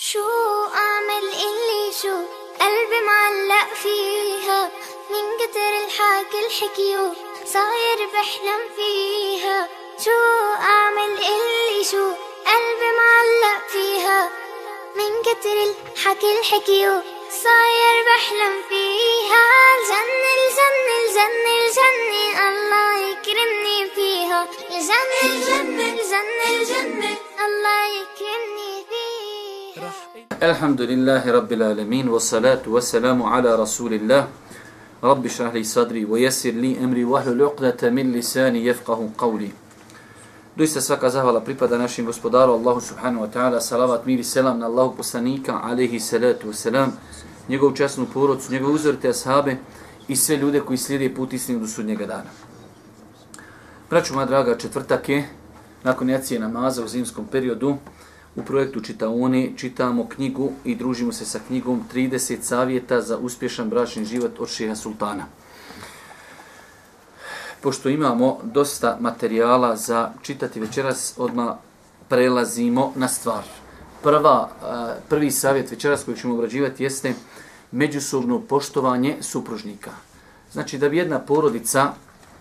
شو أعمل اللي شو قلبي معلق فيها؟ من كتر الحكي الحكيو صاير بحلم فيها. شو أعمل اللي شو قلبي معلق فيها؟ من كتر الحكي الحكيو صاير بحلم فيها. الجنة الجنة الجنة الجنة الله يكرمني فيها. الجنة الجنة الجنة الجنة الله يكرمني Alhamdulillahi rabbil alemin, wassalatu wassalamu ala rasulillah, rabbi šahli sadri, vajesir li emri, vahlu luqdata min lisani, jefqahu qavli. Doista svaka zahvala pripada našim gospodaru Allahu subhanahu wa ta'ala, salavat, miri selam na Allahu poslanika, alaihi salatu wassalam, njegovu časnu porodcu, njegove uzorite ashabe i sve ljude koji slijede put istinu do sudnjega dana. Braću moja draga, četvrtak je, nakon jacije namaza u zimskom periodu, u projektu Čitaone čitamo knjigu i družimo se sa knjigom 30 savjeta za uspješan bračni život od Šeha Sultana pošto imamo dosta materijala za čitati večeras, odma prelazimo na stvar. Prva, eh, prvi savjet večeras koji ćemo obrađivati jeste međusobno poštovanje supružnika. Znači da bi jedna porodica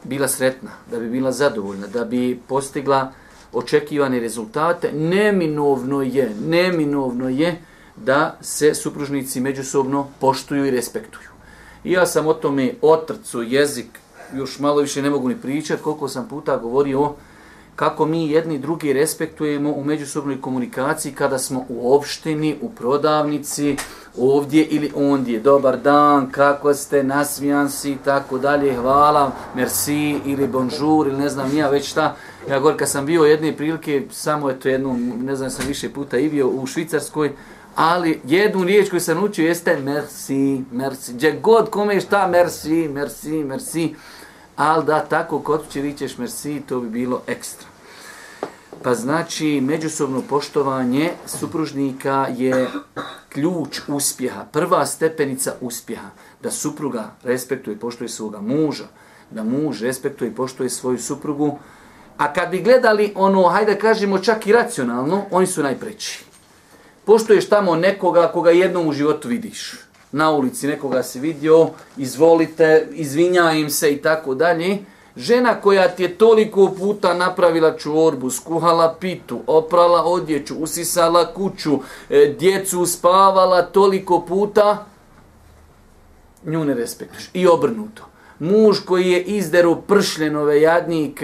bila sretna, da bi bila zadovoljna, da bi postigla očekivane rezultate, neminovno je, neminovno je da se supružnici međusobno poštuju i respektuju. I ja sam o tome otrcu jezik još malo više ne mogu ni pričati, koliko sam puta govorio kako mi jedni drugi respektujemo u međusobnoj komunikaciji kada smo u opštini, u prodavnici, ovdje ili ondje. Dobar dan, kako ste, nasmijan si, tako dalje, hvala, merci ili bonjour ili ne znam nija već šta. Ja govorim, kad sam bio jedne prilike, samo je to jednu, ne znam, sam više puta i bio u Švicarskoj, ali jednu riječ koju sam učio jeste merci, merci. Gdje god kome šta, merci, merci, merci ali da tako kod će vićeš merci, to bi bilo ekstra. Pa znači, međusobno poštovanje supružnika je ključ uspjeha, prva stepenica uspjeha, da supruga respektuje i poštuje svoga muža, da muž respektuje i poštuje svoju suprugu, a kad bi gledali ono, hajde kažemo čak i racionalno, oni su najpreći. Poštuješ tamo nekoga koga jednom u životu vidiš na ulici nekoga si vidio, izvolite, izvinja se i tako dalje. Žena koja ti je toliko puta napravila čorbu, skuhala pitu, oprala odjeću, usisala kuću, e, djecu spavala toliko puta, nju ne respektuješ. I obrnuto. Muž koji je izderu pršljenove jadnik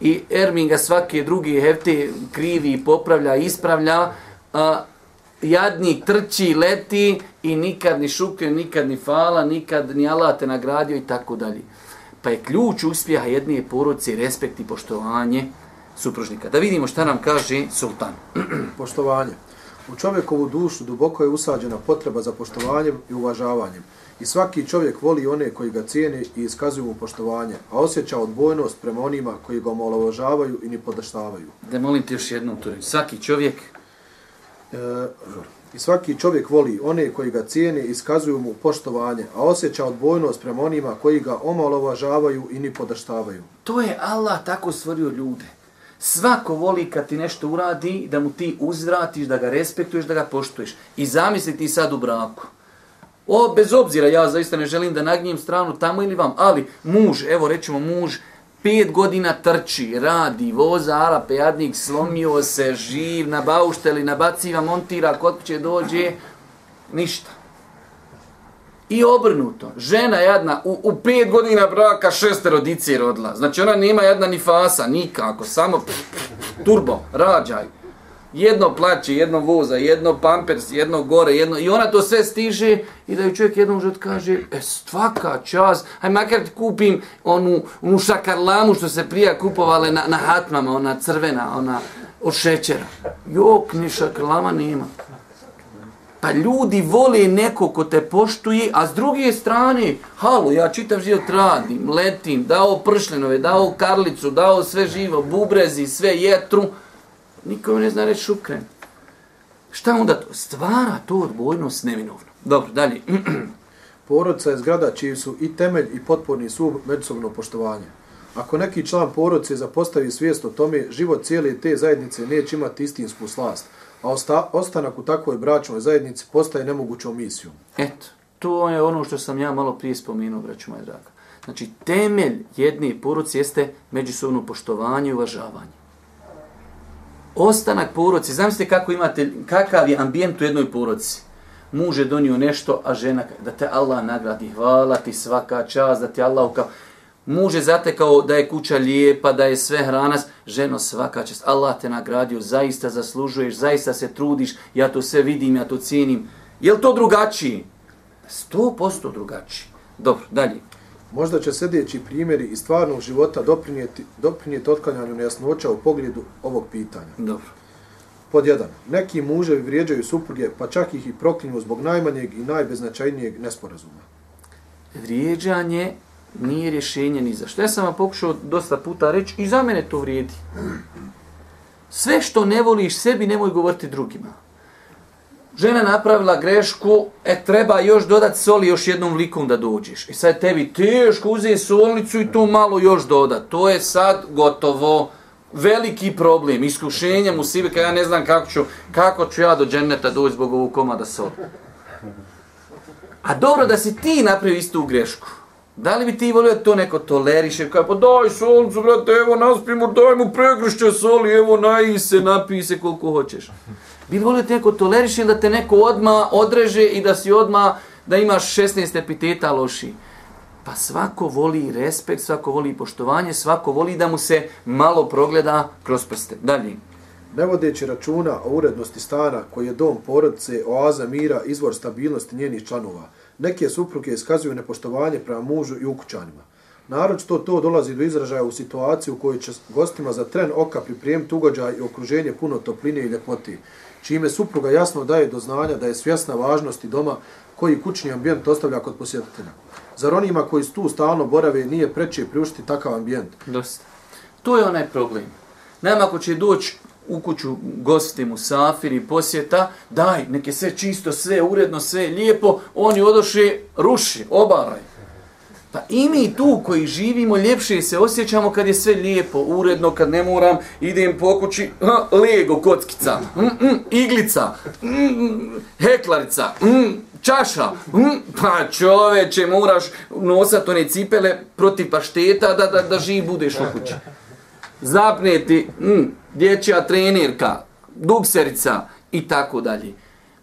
i Erminga svake druge hefte krivi popravlja, ispravlja, a, jadnik trči, leti i nikad ni šukre, nikad ni fala, nikad ni Allah te nagradio i tako dalje. Pa je ključ uspjeha jedne porodice respekt i poštovanje supružnika. Da vidimo šta nam kaže sultan. Poštovanje. U čovjekovu dušu duboko je usađena potreba za poštovanjem i uvažavanjem. I svaki čovjek voli one koji ga cijene i iskazuju mu poštovanje, a osjeća odbojnost prema onima koji ga omalovažavaju i ni podaštavaju. Da molim ti još jednom tu Svaki čovjek E, I svaki čovjek voli one koji ga cijene i iskazuju mu poštovanje, a osjeća odbojnost prema onima koji ga omalovažavaju i ni podaštavaju. To je Allah tako stvorio ljude. Svako voli kad ti nešto uradi, da mu ti uzvratiš, da ga respektuješ, da ga poštuješ. I zamisli ti sad u braku. O, bez obzira, ja zaista ne želim da nagnijem stranu tamo ili vam, ali muž, evo rećemo muž, pet godina trči, radi, voza Arape, jadnik, slomio se, živ, na baušteli, nabaciva, montira, kod će dođe, ništa. I obrnuto, žena jedna, u, u pet godina braka šeste rodice rodila. Znači ona nema jedna ni fasa, nikako, samo turbo, rađaj jedno plaće, jedno voza, jedno pampers, jedno gore, jedno... I ona to sve stiže i da ju čovjek jednom život kaže, e, svaka čas, aj makar ti kupim onu, onu šakarlamu što se prija kupovale na, na hatmama, ona crvena, ona od šećera. Jok, ni šakarlama nema. Pa ljudi vole neko ko te poštuje, a s druge strane, halo, ja čitav život radim, letim, dao pršljenove, dao karlicu, dao sve živo, bubrezi, sve jetru, Niko ne zna reći šukren. Šta onda to? Stvara to odbojnost neminovno. Dobro, dalje. Porodca je zgrada čiji su i temelj i potporni sub međusobno poštovanje. Ako neki član porodice zapostavi svijest o tome, život cijele te zajednice neće imati istinsku slast, a osta, ostanak u takvoj bračnoj zajednici postaje nemogućom misijom. Eto, to je ono što sam ja malo prije spomenuo, braću moja draga. Znači, temelj jedne poruci jeste međusobno poštovanje i uvažavanje. Ostanak poruci, zamislite kako imate, kakav je ambijent u jednoj poruci. Muž je donio nešto, a žena, da te Allah nagradi, hvala ti svaka čast, da ti Allah ukao. Muž je zatekao da je kuća lijepa, da je sve hrana, ženo svaka čast, Allah te nagradio, zaista zaslužuješ, zaista se trudiš, ja to sve vidim, ja to cijenim. Je li to drugačiji? Sto posto drugačiji. Dobro, dalje. Možda će sljedeći primjeri iz stvarnog života doprinijeti, doprinijeti otklanjanju nejasnoća u pogledu ovog pitanja. Dobro. Pod jedan. Neki muževi vrijeđaju supruge, pa čak ih i proklinju zbog najmanjeg i najbeznačajnijeg nesporazuma. Vrijeđanje nije rješenje ni za što. Ja sam vam pokušao dosta puta reći i za mene to vrijedi. Sve što ne voliš sebi, nemoj govoriti drugima. Žena napravila grešku, e treba još dodati soli još jednom likom da dođeš. I sad tebi teško uzeti solnicu i tu malo još dodat. To je sad gotovo veliki problem, iskušenja mu sibe, kad ja ne znam kako ću, kako ću ja do dženeta doći zbog ovog komada soli. A dobro da si ti napravio istu grešku. Da li bi ti volio da to neko toleriše? Kaj pa daj solcu, brate, evo naspimo, daj mu pregrišće soli, evo naji se, napij se koliko hoćeš. Bi li volio da te neko toleriše da te neko odma odreže i da si odma da imaš 16 epiteta loši? Pa svako voli respekt, svako voli poštovanje, svako voli da mu se malo progleda kroz prste. Dalje. Ne vodeći računa o urednosti stana koji je dom porodice, oaza mira, izvor stabilnosti njenih članova, neke supruge iskazuju nepoštovanje prema mužu i ukućanima. Naročito to dolazi do izražaja u situaciji u kojoj će gostima za tren oka pripremiti ugođaj i okruženje puno topline i ljepoti, čime supruga jasno daje do znanja da je svjesna važnosti doma koji kućni ambijent ostavlja kod posjetitelja. Zar onima koji su tu stalno borave nije preće priuštiti takav ambijent? Dosta. To je onaj problem. Nama ko će doći u kuću gosti mu safiri, posjeta, daj, neke sve čisto, sve uredno, sve lijepo, oni odoše, ruši, obaraj. Pa i mi tu koji živimo ljepše se osjećamo kad je sve lijepo, uredno, kad ne moram, idem po kući, ha, lego, kockica, mm, mm, iglica, mm, heklarica, mm, čaša, mm, pa čoveče, moraš nosat one cipele protiv pašteta da, da, da živ budeš u kući. Zapneti, mm, dječja trenirka, dukserica i tako dalje.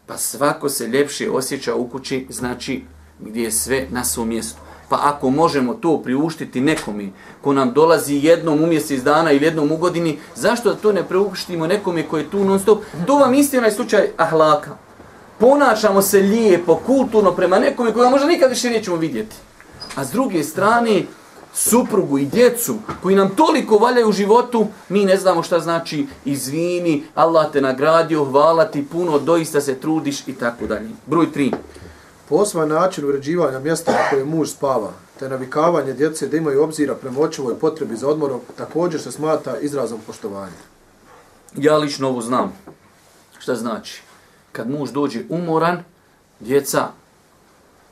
Pa svako se ljepše osjeća u kući, znači gdje je sve na svom mjestu. Pa ako možemo to priuštiti nekome ko nam dolazi jednom u mjesec dana ili jednom u godini, zašto da to ne priuštimo nekome koji je tu non stop? To vam isti onaj slučaj ahlaka. Ponašamo se lijepo, kulturno prema nekome koga možda nikad više nećemo vidjeti. A s druge strane, suprugu i djecu koji nam toliko valjaju u životu, mi ne znamo šta znači izvini, Allah te nagradio, hvala ti puno, doista se trudiš i tako dalje. Broj 3. Poseban način uređivanja mjesta na kojem muž spava, te navikavanje djece da imaju obzira prema očevoj potrebi za odmorom, također se smata izrazom poštovanja. Ja lično ovo znam. Šta znači? Kad muž dođe umoran, djeca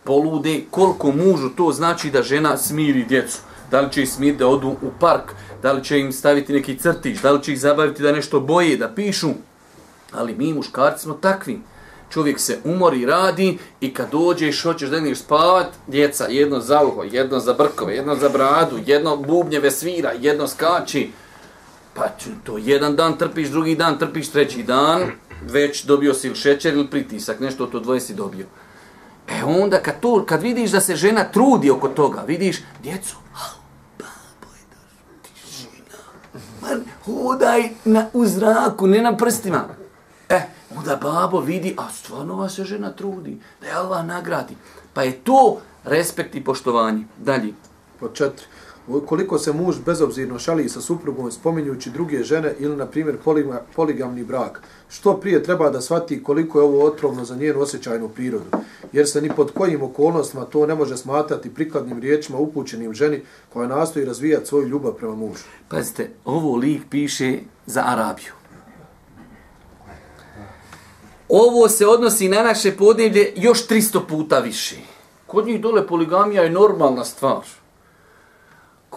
polude, koliko mužu to znači da žena smiri djecu. Da li će ih da odu u park, da li će im staviti neki crtić, da li će ih zabaviti da nešto boje, da pišu. Ali mi muškarci smo takvi čovjek se umori, radi i kad dođeš, hoćeš da ideš spavat, djeca, jedno za uho, jedno za brkove, jedno za bradu, jedno bubnjeve svira, jedno skači. Pa to jedan dan trpiš, drugi dan trpiš, treći dan, već dobio si ili šećer ili pritisak, nešto to dvoje si dobio. E onda kad, to, kad vidiš da se žena trudi oko toga, vidiš djecu, hodaj na, u zraku, ne na prstima. E, onda babo vidi, a stvarno vas se žena trudi, da je Allah nagradi. Pa je to respekt i poštovanje. Dalje. Po četiri. Koliko se muž bezobzirno šali sa suprugom spominjući druge žene ili, na primjer, poligamni brak, što prije treba da shvati koliko je ovo otrovno za njenu osjećajnu prirodu, jer se ni pod kojim okolnostima to ne može smatrati prikladnim riječima upućenim ženi koja nastoji razvijati svoju ljubav prema mužu. Pazite, ovo lik piše za Arabiju. Ovo se odnosi na naše podneblje još 300 puta više. Kod njih dole poligamija je normalna stvar.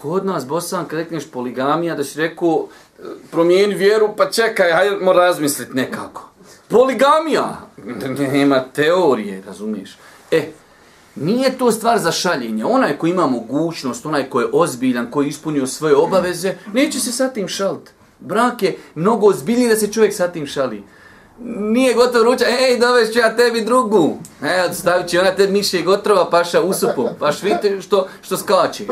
Kod nas, Bosan, kad rekneš poligamija, da si rekao, e, promijeni vjeru, pa čekaj, hajmo razmislit nekako. Poligamija. Nema teorije, razumiješ? E, nije to stvar za šaljenje. Onaj ko ima mogućnost, onaj ko je ozbiljan, ko je ispunio svoje obaveze, neće se sa tim šaliti. Brak je mnogo ozbiljniji da se čovjek sa tim šali. Nije gotov ruča, ej, dovešću ja tebi drugu. E, stavit će ona te miše gotrova, paša usupu. Paš vidite što, što skačeš.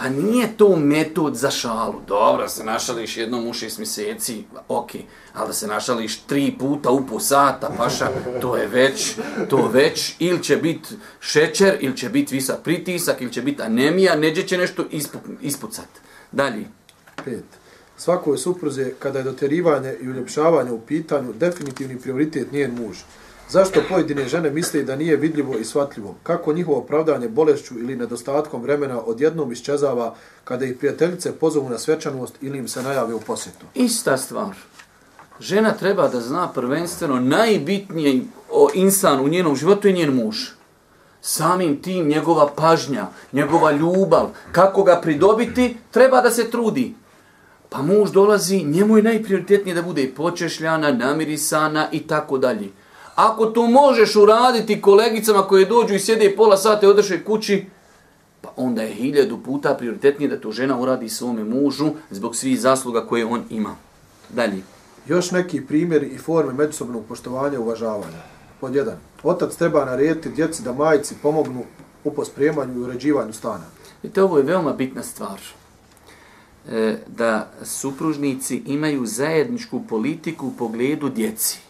Pa nije to metod za šalu. Dobro, se našališ jednom u šest mjeseci, ok. Ali da se našališ tri puta u po sata, paša, to je već, to već, ili će biti šećer, ili će biti visok pritisak, ili će biti anemija, neđe će nešto ispu, ispucat. Dalje. Pet. Svakoj supruze, kada je doterivanje i uljepšavanje u pitanju, definitivni prioritet njen muž. Zašto pojedine žene misle da nije vidljivo i shvatljivo? Kako njihovo opravdanje bolešću ili nedostatkom vremena odjednom isčezava kada ih prijateljice pozovu na svečanost ili im se najave u posjetu? Ista stvar. Žena treba da zna prvenstveno najbitnije o insan u njenom životu je njen muž. Samim tim njegova pažnja, njegova ljubav, kako ga pridobiti, treba da se trudi. Pa muž dolazi, njemu je najprioritetnije da bude počešljana, namirisana i tako dalje. Ako to možeš uraditi kolegicama koje dođu i sjede pola sata i odrše kući, pa onda je hiljadu puta prioritetnije da to žena uradi svome mužu zbog svih zasluga koje on ima. Dalje. Još neki primjeri i forme međusobnog poštovanja i uvažavanja. Pod jedan. Otac treba narediti djeci da majici pomognu u pospremanju i uređivanju stana. Vidite, ovo je veoma bitna stvar. E, da supružnici imaju zajedničku politiku u pogledu djeci.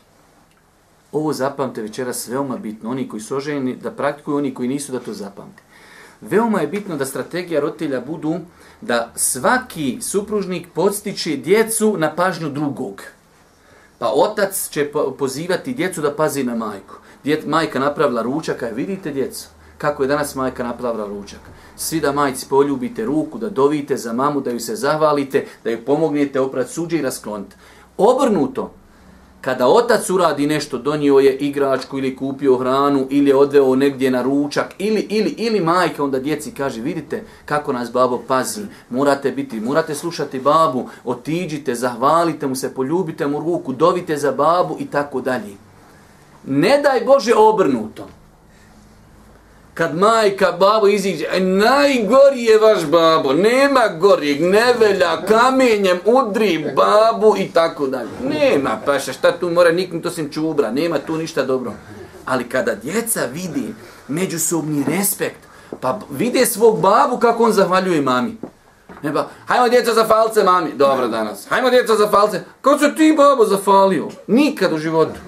Ovo zapamte večeras veoma bitno. Oni koji su oženjeni da praktikuju, oni koji nisu da to zapamte. Veoma je bitno da strategija roditelja budu da svaki supružnik podstiče djecu na pažnju drugog. Pa otac će pozivati djecu da pazi na majku. Djet, majka napravila ručak, a vidite djecu, kako je danas majka napravila ručak. Svi da majci poljubite ruku, da dovite za mamu, da ju se zahvalite, da ju pomognete oprat suđe i rasklonite. Obrnuto, kada otac uradi nešto, donio je igračku ili kupio hranu ili je odveo negdje na ručak ili, ili, ili majka onda djeci kaže vidite kako nas babo pazi, morate biti, morate slušati babu, otiđite, zahvalite mu se, poljubite mu ruku, dovite za babu i tako dalje. Ne daj Bože obrnuto kad majka babo iziđe, e, najgori je vaš babo, nema gorijeg, nevelja, kamenjem udri babu i tako dalje. Nema, paša, šta tu mora niknuti osim čubra, nema tu ništa dobro. Ali kada djeca vidi međusobni respekt, pa vide svog babu kako on zahvaljuje mami. Ne pa, hajmo djeca za falce, mami. Dobro danas. Hajmo djeca za falce. Kako se ti babo zafalio? Nikad u životu.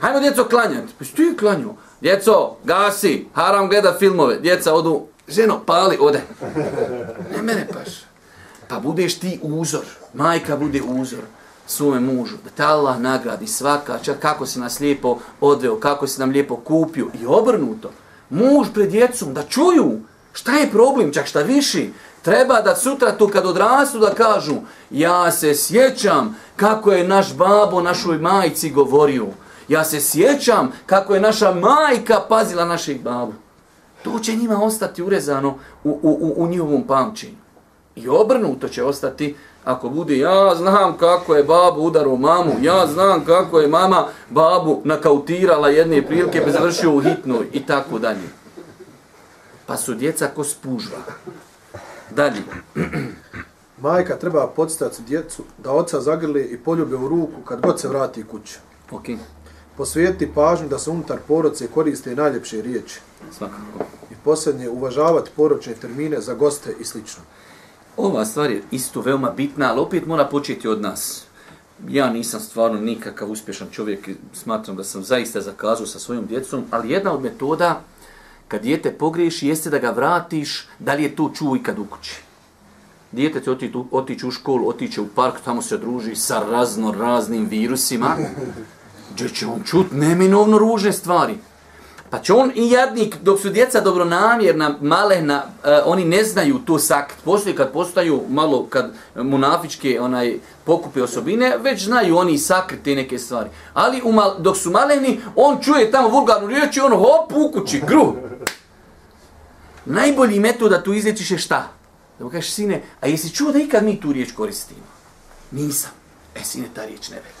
Hajmo djeco klanjati. Pa što je klanjao? Djeco, gasi, haram gleda filmove. Djeca odu, ženo, pali, ode. Ne mene paš. Pa budeš ti uzor. Majka bude uzor svome mužu. Da te Allah nagradi svaka, čak kako se nas lijepo odveo, kako se nam lijepo kupio. I obrnuto. Muž pred djecom, da čuju. Šta je problem, čak šta viši. Treba da sutra tu kad odrastu da kažu, ja se sjećam kako je naš babo našoj majici govorio. Ja se sjećam kako je naša majka pazila našeg babu. To će njima ostati urezano u, u, u, u njihovom pamćenju. I obrnuto će ostati ako bude ja znam kako je babu udaro mamu, ja znam kako je mama babu nakautirala jedne prilike pa završio u hitnoj i tako dalje. Pa su djeca ko spužva. Dalje. Majka treba podstati djecu da oca zagrli i poljube u ruku kad god se vrati kući. Okay posvijeti pažnju da se unutar poroce koriste najljepše riječi. Svakako. I posljednje, uvažavati poročne termine za goste i slično. Ova stvar je isto veoma bitna, ali opet mora početi od nas. Ja nisam stvarno nikakav uspješan čovjek, smatram da sam zaista zakazao sa svojom djecom, ali jedna od metoda, kad dijete pogriješi, jeste da ga vratiš, da li je to čuo i kad u kući. Dijete će otići, otići u školu, otići u park, tamo se druži sa razno raznim virusima gdje će on čut neminovno ružne stvari. Pa će on i jadnik, dok su djeca dobronamjerna, malehna, uh, oni ne znaju to sakt. Poslije kad postaju malo, kad munafičke onaj, pokupe osobine, već znaju oni sakriti neke stvari. Ali u mal, dok su maleni, on čuje tamo vulgarnu riječ i on hop u kući, gru. Najbolji metod da tu izlječiš je šta? Da mu kažeš, sine, a jesi čuo da ikad mi tu riječ koristimo? Nisam. E, sine, ta riječ ne veli.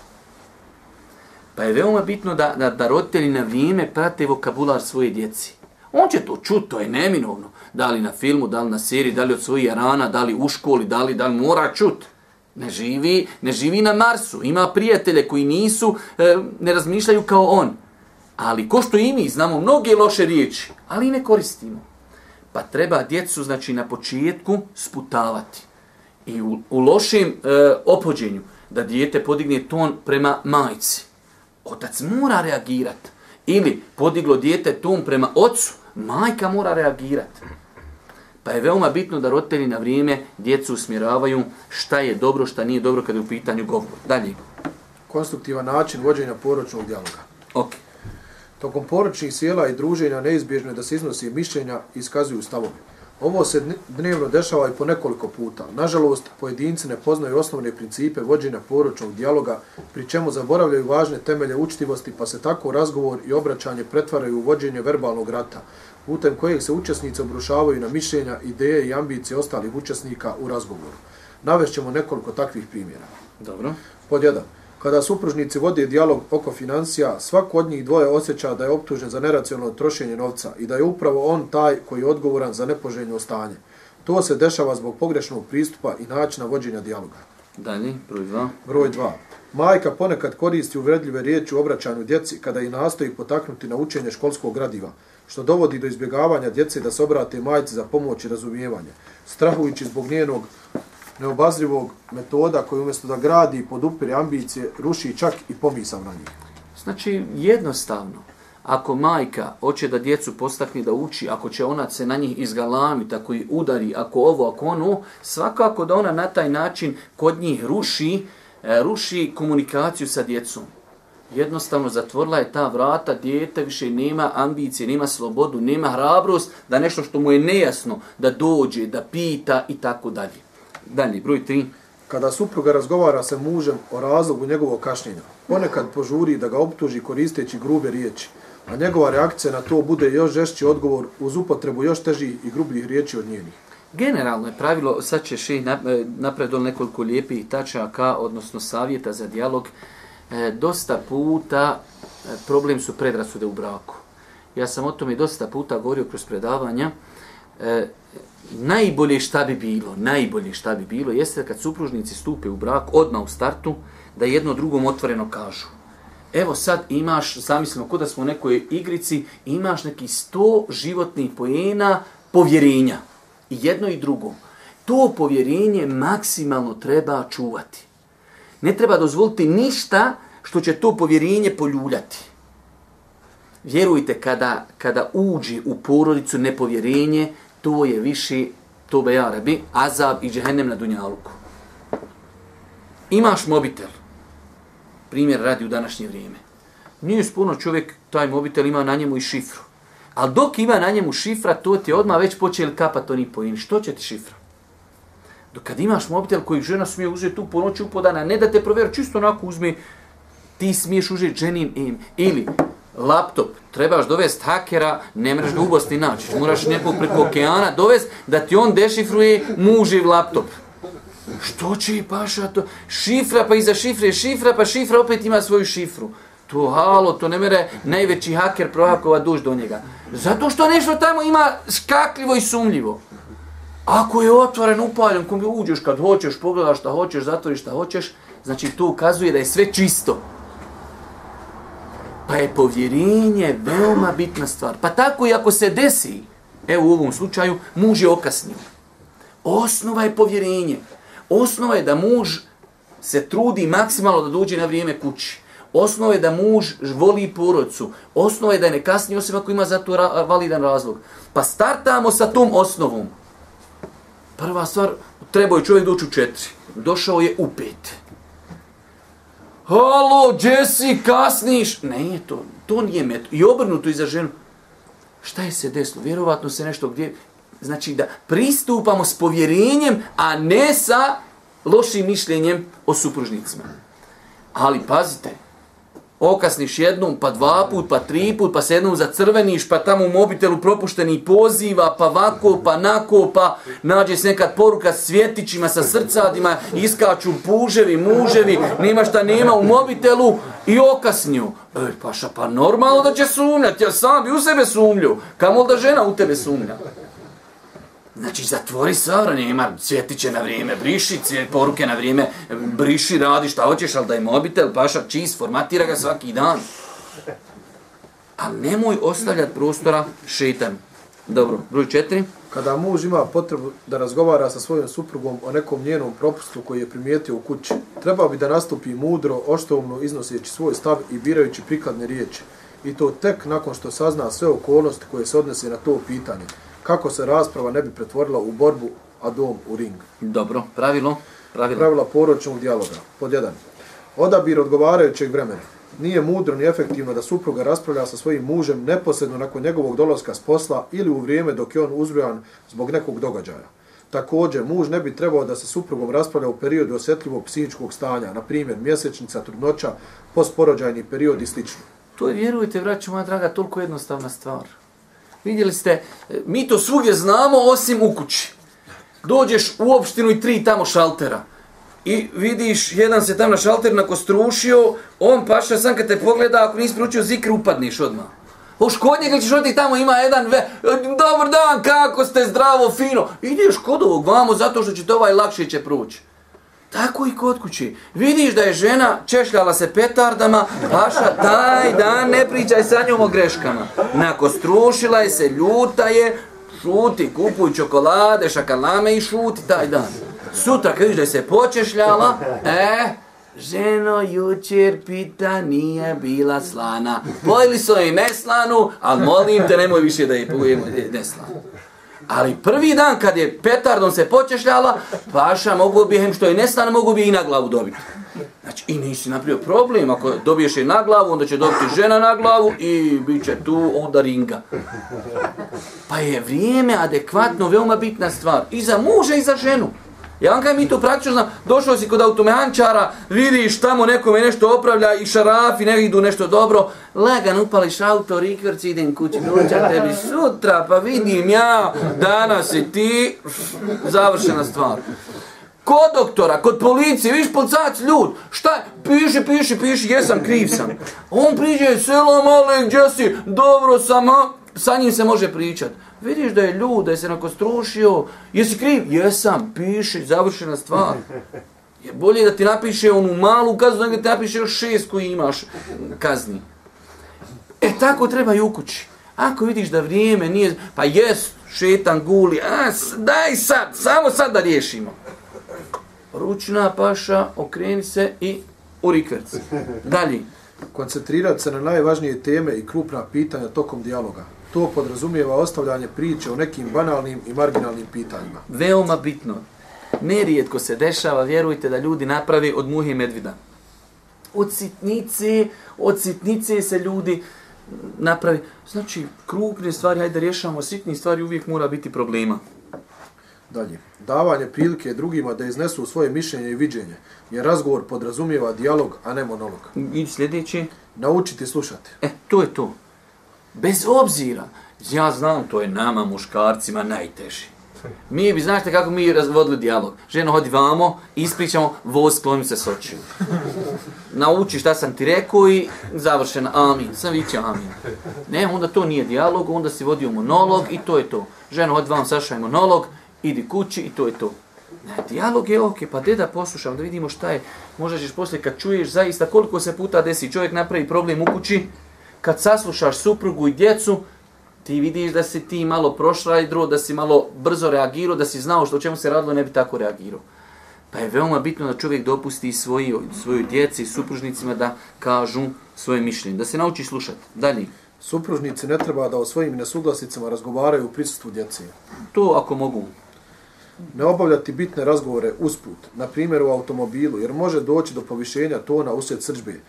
Pa je veoma bitno da, da, da roditelji na vrijeme prate vokabular svoje djeci. On će to čuti, to je neminovno. Da li na filmu, da li na seriji, da li od svojih rana, da li u školi, da li, da li mora čuti. Ne živi, ne živi na Marsu. Ima prijatelje koji nisu, e, ne razmišljaju kao on. Ali ko što i mi znamo mnoge loše riječi, ali ne koristimo. Pa treba djecu, znači, na početku sputavati. I u, u lošem e, opođenju, da dijete podigne ton prema majci. Otac mora reagirati. Ili podiglo dijete ton prema ocu, majka mora reagirati. Pa je veoma bitno da roditelji na vrijeme djecu usmjeravaju šta je dobro, šta nije dobro kada je u pitanju govor. Dalje. Konstruktivan način vođenja poročnog dijaloga. Ok. Tokom poročnih sjela i druženja neizbježno je da se iznosi mišljenja i iskazuju stavovi. Ovo se dnevno dešava i po nekoliko puta. Nažalost, pojedinci ne poznaju osnovne principe vođenja poročnog dijaloga, pri čemu zaboravljaju važne temelje učtivosti, pa se tako razgovor i obraćanje pretvaraju u vođenje verbalnog rata, putem kojeg se učesnici obrušavaju na mišljenja, ideje i ambicije ostalih učesnika u razgovoru. Navešćemo nekoliko takvih primjera. Dobro. Pod jedan. Kada supružnici vode dijalog oko financija, svako od njih dvoje osjeća da je optužen za neracionalno trošenje novca i da je upravo on taj koji je odgovoran za nepoželjno stanje. To se dešava zbog pogrešnog pristupa i načina vođenja dijaloga. Dalje, broj dva. Broj 2. Majka ponekad koristi uvredljive riječi u obraćanju djeci kada i nastoji potaknuti na učenje školskog gradiva, što dovodi do izbjegavanja djece da se obrate majci za pomoć i razumijevanje, strahujući zbog njenog neobazrivog metoda koji umjesto da gradi i podupire ambicije, ruši čak i pomisao na njih. Znači, jednostavno, ako majka hoće da djecu postakne da uči, ako će ona se na njih izgalamiti, tako i udari, ako ovo, ako ono, svakako da ona na taj način kod njih ruši, e, ruši komunikaciju sa djecom. Jednostavno zatvorila je ta vrata, dijete više nema ambicije, nema slobodu, nema hrabrost da nešto što mu je nejasno, da dođe, da pita i tako dalje. Dalje, broj 3. Kada supruga razgovara sa mužem o razlogu njegovog kašnjenja, ponekad požuri da ga optuži koristeći grube riječi, a njegova reakcija na to bude još žešći odgovor uz upotrebu još težih i grubljih riječi od njenih. Generalno je pravilo, sad će še napred do nekoliko lijepih tačaka, odnosno savjeta za dijalog, e, dosta puta e, problem su predrasude u braku. Ja sam o tome dosta puta govorio kroz predavanja. E, najbolje šta bi bilo, najbolje šta bi bilo, jeste kad supružnici stupe u brak, odmah u startu, da jedno drugom otvoreno kažu. Evo sad imaš, zamislimo, kod da smo u nekoj igrici, imaš neki sto životnih pojena povjerenja. I jedno i drugo. To povjerenje maksimalno treba čuvati. Ne treba dozvoliti ništa što će to povjerenje poljuljati. Vjerujte, kada, kada uđi u porodicu nepovjerenje, to je više, to be ja rabi, azab i džehennem na dunjaluku. Imaš mobitel, primjer radi u današnje vrijeme. Nije spuno čovjek, taj mobitel ima na njemu i šifru. Ali dok ima na njemu šifra, to ti je odmah već počeli kapat oni pojeni. Što će ti šifra? Dok kad imaš mobitel koji žena smije uzeti tu po noći upodana, ne da te provjeri, čisto onako uzmi, ti smiješ uzeti ženin im. Ili laptop, trebaš dovesti hakera, ne mreš ga ubosti naći. Moraš nekog preko okeana dovesti da ti on dešifruje muživ laptop. Što će i paša to? Šifra pa iza šifre, šifra pa šifra opet ima svoju šifru. To halo, to ne mere najveći haker prohakova duž do njega. Zato što nešto tamo ima skakljivo i sumljivo. Ako je otvoren, upaljen, kom uđeš kad hoćeš, pogledaš šta hoćeš, zatvoriš šta hoćeš, znači to ukazuje da je sve čisto. Pa je povjerenje veoma bitna stvar. Pa tako i ako se desi, evo u ovom slučaju, muž je okasnio. Osnova je povjerenje. Osnova je da muž se trudi maksimalno da dođe na vrijeme kući. Osnova je da muž voli porodcu. Osnova je da ne kasni osim ako ima za to ra validan razlog. Pa startamo sa tom osnovom. Prva stvar, trebao je čovjek doći u četiri. Došao je u pet. Halo, Jesse, kasniš? Ne, to, to nije meto. I obrnuto i za ženu. Šta je se desilo? Vjerovatno se nešto gdje... Znači da pristupamo s povjerenjem, a ne sa lošim mišljenjem o supružnicima. Ali pazite, okasniš jednom, pa dva put, pa tri put, pa se jednom zacrveniš, pa tamo u mobitelu propušteni poziva, pa vako, pa nako, pa nađe se nekad poruka s svjetićima, sa srcadima, iskaču puževi, muževi, nema šta nema u mobitelu, I okasnju. Ej, paša, pa normalno da će sumnjati, ja sam bi u sebe sumlju. kamol da žena u tebe sumnja? Znači, zatvori Savra, nema cvjetiće na vrijeme, briši cvjet, poruke na vrijeme, briši, radi šta hoćeš, ali daj mobitel, paša, čist, formatira ga svaki dan. Ali nemoj ostavljati prostora šetan. Dobro, broj četiri. Kada muž ima potrebu da razgovara sa svojom suprugom o nekom njenom propustu koji je primijetio u kući, treba bi da nastupi mudro, oštovno iznoseći svoj stav i birajući prikladne riječi. I to tek nakon što sazna sve okolnosti koje se odnese na to pitanje. Kako se rasprava ne bi pretvorila u borbu, a dom u ring. Dobro, pravilo. Pravilo. Pravila poročnog dijaloga. Pod jedan. Odabir odgovarajućeg vremena nije mudro ni efektivno da supruga raspravlja sa svojim mužem neposredno nakon njegovog dolaska s posla ili u vrijeme dok je on uzbrojan zbog nekog događaja. Također, muž ne bi trebao da se suprugom raspravlja u periodu osjetljivog psihičkog stanja, na primjer mjesečnica, trudnoća, postporođajni period i sl. To je, vjerujte, vraću moja draga, toliko jednostavna stvar. Vidjeli ste, mi to svugdje znamo osim u kući. Dođeš u opštinu i tri tamo šaltera i vidiš, jedan se tam na šalter nakostrušio, on paša sam kad te pogleda, ako nisi pručio zikr, upadniš odmah. Už kod njega ćeš oti tamo, ima jedan ve, dobar dan, kako ste, zdravo, fino. Ideš kod ovog vamo, zato što će to ovaj lakše će prući. Tako i kod kuće. Vidiš da je žena češljala se petardama, paša, taj dan ne pričaj sa njom o greškama. Nako strušila je se, ljuta je, šuti, kupuj čokolade, šakalame i šuti taj dan. Sutra kad vidiš da se počešljala, e, ženo, jučer pita nije bila slana. Pojeli su i neslanu, ali molim te, nemoj više da je pojemo neslanu. Ali prvi dan kad je petardom se počešljala, paša mogu bi hem što je neslana, mogu bi i na glavu dobiti. Znači, i nisi napravio problem, ako dobiješ je na glavu, onda će dobiti žena na glavu i bit će tu onda ringa. Pa je vrijeme adekvatno veoma bitna stvar. I za muža i za ženu. Ja vam kaj mi to praktično znam, došao si kod automehančara, vidiš tamo nekome nešto opravlja i šarafi, ne idu nešto dobro, lagan upališ auto, rikvrc, idem kući, dođa tebi sutra, pa vidim ja, danas i ti, završena stvar. Kod doktora, kod policije, viš policajac ljud, šta je? Piši, piši, piši, jesam, kriv sam. On priđe, selo male, gdje si, dobro sam, a? sa njim se može pričat. Vidiš da je ljud, da je se nakostrušio, jesi kriv? Jesam, piši, završena stvar. Je bolje da ti napiše onu malu kaznu, nego da ti napiše još šest koji imaš kazni. E tako treba i u kući. Ako vidiš da vrijeme nije, pa jes, šetan guli, a, daj sad, samo sad da riješimo. Ručna paša, okreni se i u rikverc. Dalje. Koncentrirati se na najvažnije teme i krupna pitanja tokom dijaloga. To podrazumijeva ostavljanje priče o nekim banalnim i marginalnim pitanjima. Veoma bitno. Nerijetko se dešava, vjerujte da ljudi napravi od muhe medvida. Od sitnice, od sitnice se ljudi napravi. Znači, krupne stvari, hajde da rješavamo sitni stvari, uvijek mora biti problema. Dalje. Davanje prilike drugima da iznesu svoje mišljenje i viđenje, jer razgovor podrazumijeva dijalog, a ne monolog. I sljedeći? Naučiti slušati. E, to je to. Bez obzira, ja znam, to je nama, muškarcima, najteži. Mi bi, znašte kako mi razvodili dijalog. Ženo, hodi vamo, ispričamo, voz skloni se s očiju. Nauči šta sam ti rekao i završena, amin. Sam viće amin. Ne, onda to nije dijalog, onda si vodio monolog i to je to. Ženo, hodi vamo, sašaj monolog, idi kući i to je to. Ne, dijalog je ok, pa da poslušam, da vidimo šta je. Možda ćeš poslije kad čuješ zaista koliko se puta desi čovjek napravi problem u kući, kad saslušaš suprugu i djecu, ti vidiš da si ti malo prošrajdro, da si malo brzo reagirao, da si znao što o čemu se radilo, ne bi tako reagirao. Pa je veoma bitno da čovjek dopusti svoji, svoju djeci i supružnicima da kažu svoje mišljenje, da se nauči slušati. Dalje. Supružnici ne treba da o svojim nesuglasicama razgovaraju u prisustvu djece. To ako mogu. Ne obavljati bitne razgovore usput, na primjer u automobilu, jer može doći do povišenja tona usred srđbe,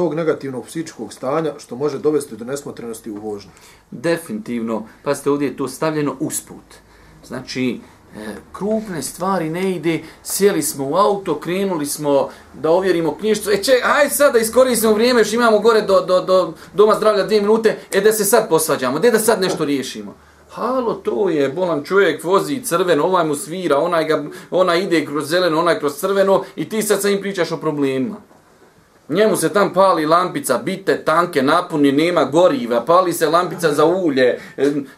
tog negativnog psihičkog stanja što može dovesti do nesmotrenosti u vožnju. Definitivno. Pa ovdje je to stavljeno usput. Znači, e, krupne stvari ne ide, sjeli smo u auto, krenuli smo da ovjerimo knjižicu, e če, aj sad da iskoristimo vrijeme, još imamo gore do, do, do doma zdravlja dvije minute, e da se sad posvađamo, da da sad nešto riješimo. Halo, to je bolan čovjek, vozi crveno, ovaj mu svira, onaj, ga, onaj ide kroz zeleno, onaj kroz crveno i ti sad sa njim pričaš o problemima. Njemu se tam pali lampica, bite, tanke, napuni, nema goriva, pali se lampica za ulje,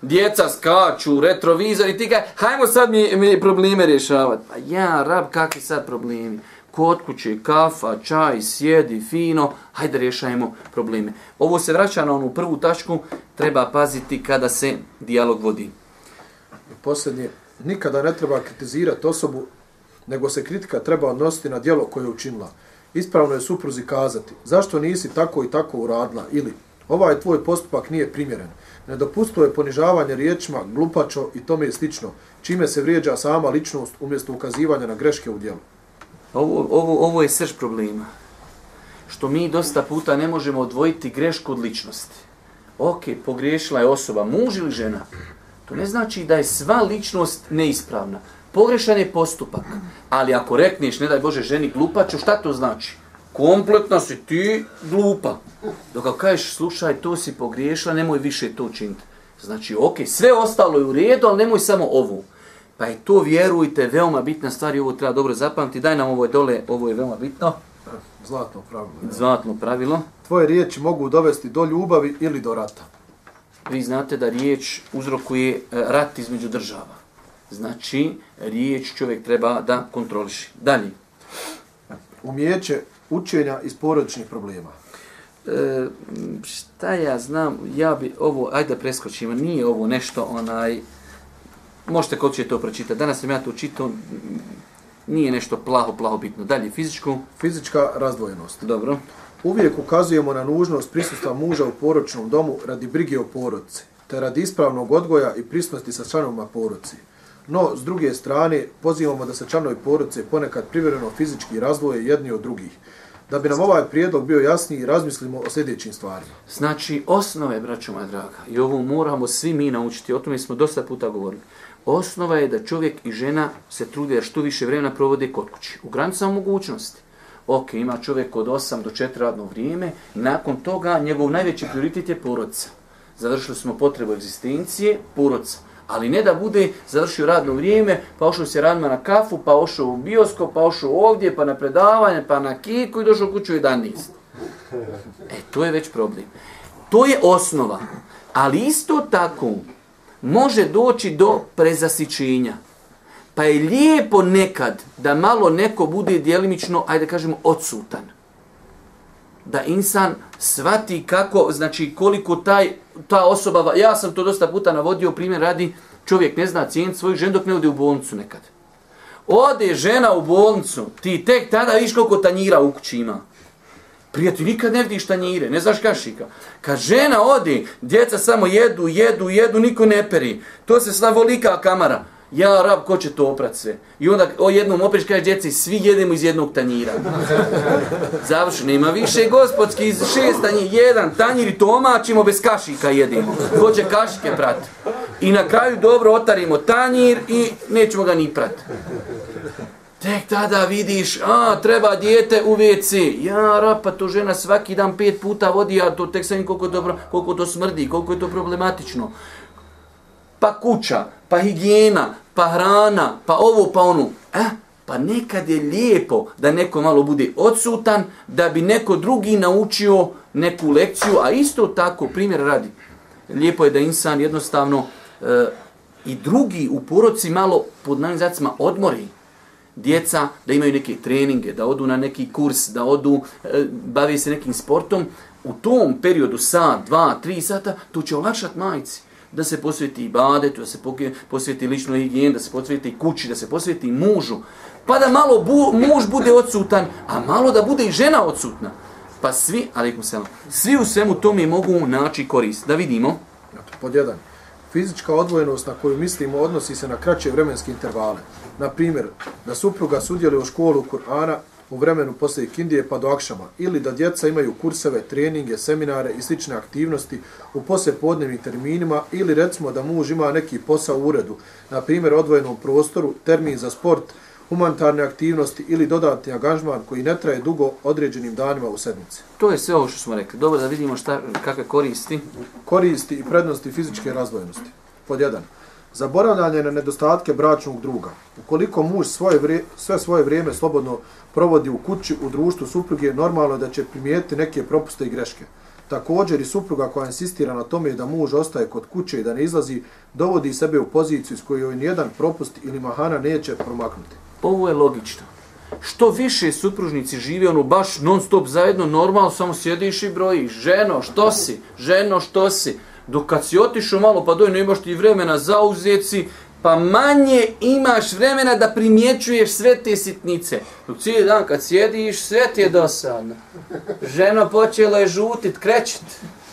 djeca skaču, retrovizor i ti ga, hajmo sad mi, mi probleme rješavati. Pa ja, rab, kakvi sad problemi? Kod kuće, kafa, čaj, sjedi, fino, hajde rješajmo probleme. Ovo se vraća na onu prvu tačku, treba paziti kada se dijalog vodi. Posljednje, nikada ne treba kritizirati osobu, nego se kritika treba odnositi na dijelo koje je učinila. Ispravno je supruzi kazati, zašto nisi tako i tako uradila, ili ovaj tvoj postupak nije primjeren. Nedopustivo je ponižavanje riječima, glupačo i tome je slično, čime se vrijeđa sama ličnost umjesto ukazivanja na greške u djelu. Ovo, ovo, ovo je srž problema. Što mi dosta puta ne možemo odvojiti grešku od ličnosti. Ok, pogriješila je osoba, muž ili žena. To ne znači da je sva ličnost neispravna. Pogrešan je postupak. Ali ako rekneš, ne daj Bože, ženi glupaču, šta to znači? Kompletno si ti glupa. Dok ako kažeš, slušaj, to si pogriješila, nemoj više to učiniti. Znači, ok, sve ostalo je u redu, ali nemoj samo ovu. Pa je to, vjerujte, veoma bitna stvar i ovo treba dobro zapamtiti. Daj nam ovo je dole, ovo je veoma bitno. Zlatno pravilo. ja. Zlatno pravilo. Tvoje riječi mogu dovesti do ljubavi ili do rata. Vi znate da riječ uzrokuje e, rat između država. Znači, riječ čovjek treba da kontroliši. Dalje. Umijeće učenja iz porodičnih problema. E, šta ja znam, ja bi ovo, ajde preskočimo, nije ovo nešto onaj, možete ko će to pročitati, danas sam ja to čitao, nije nešto plaho, plaho bitno. Dalje, fizičku, Fizička razdvojenost. dobro. Uvijek ukazujemo na nužnost prisustva muža u porodičnom domu radi brige o porodici, te radi ispravnog odgoja i prisnosti sa članovima porodici. No, s druge strane, pozivamo da se članovi porodice ponekad privremeno fizički razdvoje jedni od drugih. Da bi nam ovaj prijedlog bio jasniji, razmislimo o sljedećim stvarima. Znači, osnove, braćo moja draga, i ovo moramo svi mi naučiti, o tome smo dosta puta govorili. Osnova je da čovjek i žena se trude da što više vremena provode kod kući. U granicama mogućnosti. Ok, ima čovjek od 8 do 4 radno vrijeme, nakon toga njegov najveći prioritet je porodica. Završili smo potrebu egzistencije, porodica. Ali ne da bude završio radno vrijeme, pa ošao se ranima na kafu, pa ošao u bioskop, pa ošao ovdje, pa na predavanje, pa na kiku i došao kuću u 11. E, to je već problem. To je osnova. Ali isto tako može doći do prezasićenja. Pa je lijepo nekad da malo neko bude djelimično, ajde da kažemo, odsutan. Da insan svati kako, znači koliko taj, ta osoba, ja sam to dosta puta navodio, primjer radi, čovjek ne zna cijeniti svoju žen dok ne ode u bolnicu nekad. Ode žena u bolnicu, ti tek tada viš koliko tanjira u kući ima. Prijatelj, nikad ne vidiš tanjire, ne znaš kašika. Kad žena ode, djeca samo jedu, jedu, jedu, niko ne peri. To se slavolika kamara. Ja, rab, ko će to oprat sve? I onda o jednom opriš kaže djeci, svi jedemo iz jednog tanjira. Završi, nema više gospodski iz šest tanjira, jedan tanjir i tomačimo bez kašika jedemo. Ko će kašike prati? I na kraju dobro otarimo tanjir i nećemo ga ni prati. Tek tada vidiš, a, treba dijete u WC. Ja, rap, pa to žena svaki dan pet puta vodi, a to tek sam koliko, dobro, koliko to smrdi, koliko je to problematično. Pa kuća, pa higijena, pa hrana, pa ovo, pa ono. E, pa nekad je lijepo da neko malo bude odsutan, da bi neko drugi naučio neku lekciju, a isto tako, primjer radi, lijepo je da insan jednostavno e, i drugi u poroci malo pod navizacima odmori djeca da imaju neke treninge, da odu na neki kurs, da odu, e, bavi se nekim sportom, u tom periodu sat, dva, tri sata, to će olakšati majici. Da se posveti i badetu, da se posveti ličnoj higijeni, da se posveti kući, da se posveti mužu. Pa da malo bu, muž bude odsutan, a malo da bude i žena odsutna. Pa svi, alaikum selam, svi u svemu tome mogu naći korist. Da vidimo. Pod jedan. Fizička odvojenost na koju mislimo odnosi se na kraće vremenske intervale. Na primjer, da supruga sudjeluje u školu Kur'ana u vremenu poslije kindije pa do akšama, ili da djeca imaju kurseve, treninge, seminare i slične aktivnosti u poslijepodnevnim terminima, ili recimo da muž ima neki posao u uredu, na primjer odvojenom prostoru, termin za sport, humanitarne aktivnosti ili dodatni angažman koji ne traje dugo određenim danima u sedmici. To je sve ovo što smo rekli. Dobro da vidimo šta, kakve koristi. Koristi i prednosti fizičke razdvojenosti. Pod jedan. Zaboravljanje na nedostatke bračnog druga. Ukoliko muž svoje vre, sve svoje vrijeme slobodno provodi u kući, u društvu supruge, normalno je da će primijetiti neke propuste i greške. Također i supruga koja insistira na tome da muž ostaje kod kuće i da ne izlazi, dovodi sebe u poziciju s kojoj nijedan propust ili mahana neće promaknuti. Ovo je logično. Što više supružnici žive ono baš non stop zajedno, normalno samo sjediš i brojiš. Ženo, što si? Ženo, što si? Dok kad si otišao malo pa doj, ne imaš ti vremena za uzeci, pa manje imaš vremena da primjećuješ sve te sitnice. Dok cijeli dan kad sjediš, sve ti je dosadno. Ženo počelo je žutit, krećit.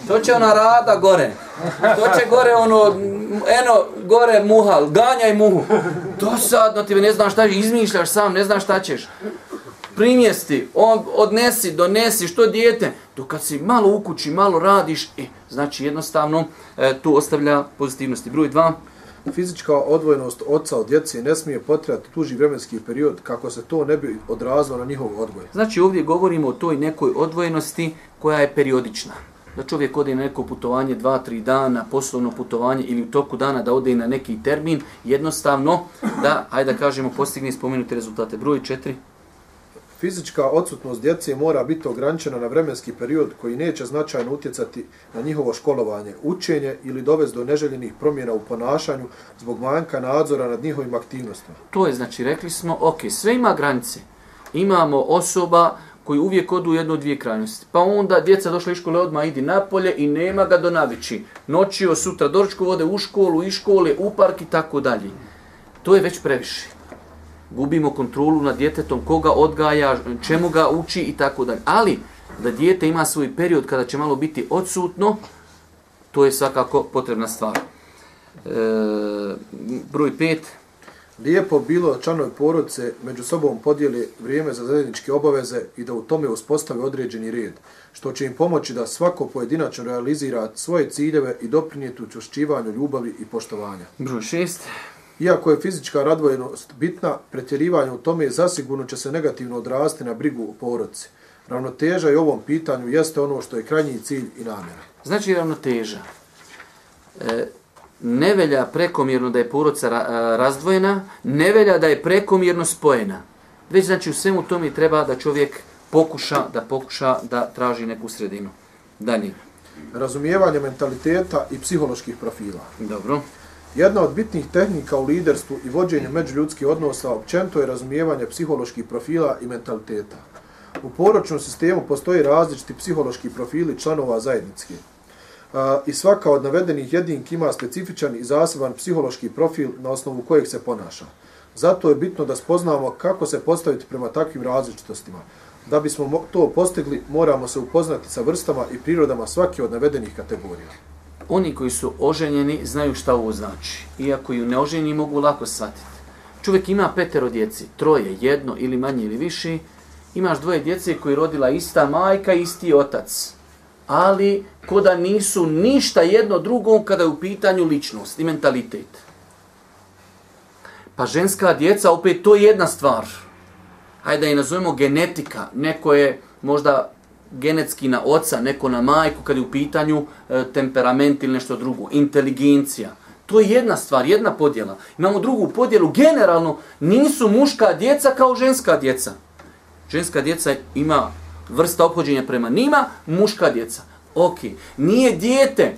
To će ona rada gore. To će gore ono, eno, gore muha, ganjaj muhu. Dosadno ti ne znaš šta izmišljaš sam, ne znaš šta ćeš. Primjesti, on, odnesi, donesi, što dijete. Dok kad si malo u kući, malo radiš, e, znači jednostavno e, tu ostavlja pozitivnosti. Broj dva. Fizička odvojenost oca od djece ne smije potrajati tuži vremenski period kako se to ne bi odrazilo na njihov odgoj. Znači ovdje govorimo o toj nekoj odvojenosti koja je periodična. Da čovjek ode na neko putovanje dva, tri dana, poslovno putovanje ili u toku dana da ode na neki termin, jednostavno da, hajde da kažemo, postigne spomenute rezultate. Broj 4. Fizička odsutnost djece mora biti ograničena na vremenski period koji neće značajno utjecati na njihovo školovanje, učenje ili dovesti do neželjenih promjena u ponašanju zbog manjka nadzora nad njihovim aktivnostima. To je, znači, rekli smo, ok, sve ima granice. Imamo osoba koji uvijek odu u jednu dvije krajnosti. Pa onda djeca došla iz škole, odmah idi napolje i nema ga do navići. Noćio, sutra doručku vode u školu, iz škole, u park i tako dalje. To je već previše gubimo kontrolu nad djetetom, koga odgaja, čemu ga uči i tako dalje. Ali da dijete ima svoj period kada će malo biti odsutno, to je svakako potrebna stvar. E, broj pet. Lijepo bilo članovi porodice među sobom podijeli vrijeme za zajedničke obaveze i da u tome uspostave određeni red, što će im pomoći da svako pojedinačno realizira svoje ciljeve i doprinijeti učušćivanju ljubavi i poštovanja. Broj šest. Iako je fizička radvojenost bitna, pretjerivanje u tome zasigurno će se negativno odrasti na brigu u porodci. Ravnoteža i ovom pitanju jeste ono što je krajnji cilj i namjera. Znači ravnoteža. E, ne velja prekomjerno da je porodca ra, razdvojena, ne velja da je prekomjerno spojena. Već znači u svemu tome treba da čovjek pokuša da pokuša da traži neku sredinu. Dalje. Razumijevanje mentaliteta i psiholoških profila. Dobro. Jedna od bitnih tehnika u liderstvu i vođenju međuljudskih odnosa općento je razumijevanje psiholoških profila i mentaliteta. U poročnom sistemu postoji različiti psihološki profili članova zajednice. I svaka od navedenih jedinki ima specifičan i zaseban psihološki profil na osnovu kojeg se ponaša. Zato je bitno da spoznamo kako se postaviti prema takvim različitostima. Da bismo to postigli, moramo se upoznati sa vrstama i prirodama svake od navedenih kategorija oni koji su oženjeni znaju šta ovo znači. Iako ju neoženjeni mogu lako shvatiti. Čovjek ima petero djeci, troje, jedno ili manje ili više. Imaš dvoje djece koji rodila ista majka, isti otac. Ali koda nisu ništa jedno drugom kada je u pitanju ličnost i mentalitet. Pa ženska djeca, opet to je jedna stvar. Hajde da je nazovemo genetika. Neko je možda genetski na oca, neko na majku, kad je u pitanju e, temperament ili nešto drugo, inteligencija. To je jedna stvar, jedna podjela. Imamo drugu podjelu, generalno nisu muška djeca kao ženska djeca. Ženska djeca ima vrsta obhođenja prema njima, muška djeca. Ok, nije dijete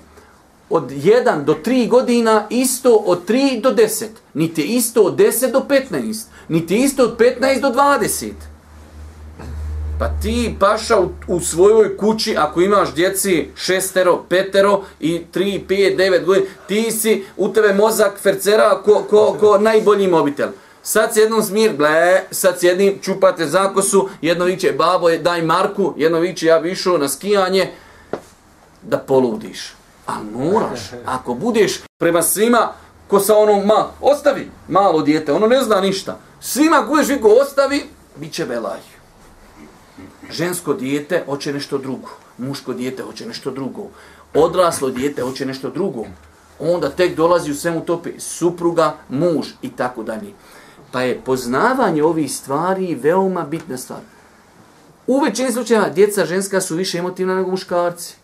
od 1 do 3 godina isto od 3 do 10, niti isto od 10 do 15, niti isto od 15 do 20. Pa ti paša u, u svojoj kući, ako imaš djeci šestero, petero i tri, pet, devet godina, ti si u tebe mozak fercera ko, ko, ko najbolji mobitel. Sad s jednom smir, ble, sad s jednim čupate zakosu, jedno viće, babo, daj Marku, jedno viće, ja bi išao na skijanje, da poludiš. A moraš, ako budeš prema svima, ko sa onom, ma, ostavi malo dijete, ono ne zna ništa. Svima budeš viko ostavi, bit će belaj žensko dijete hoće nešto drugo, muško dijete hoće nešto drugo, odraslo dijete hoće nešto drugo, onda tek dolazi u svemu topi supruga, muž i tako dalje. Pa je poznavanje ovih stvari veoma bitna stvar. U većini slučajeva djeca ženska su više emotivna nego muškarci.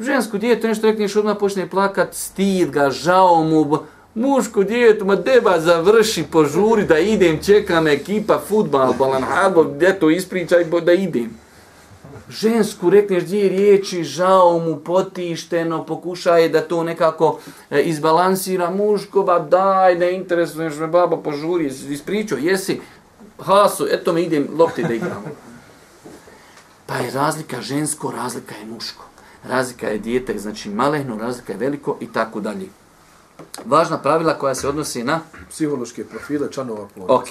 Žensko dijete nešto rekneš odmah počne plakat, stid ga, žao mu, mušku djetu, ma deba završi, požuri da idem, čeka me ekipa, futbal, balan, habo, gdje to ispričaj, bo da idem. Žensku rekneš dvije riječi, žao mu, potišteno, pokušaje da to nekako e, izbalansira. Muško, ba daj, ne interesuješ me, baba, požuri, ispričao, jesi, hasu, eto me idem, lopti da igramo. Pa je razlika žensko, razlika je muško. Razlika je dijete, znači malehno, razlika je veliko i tako dalje. Važna pravila koja se odnosi na... Psihološke profile članova porodice. Ok.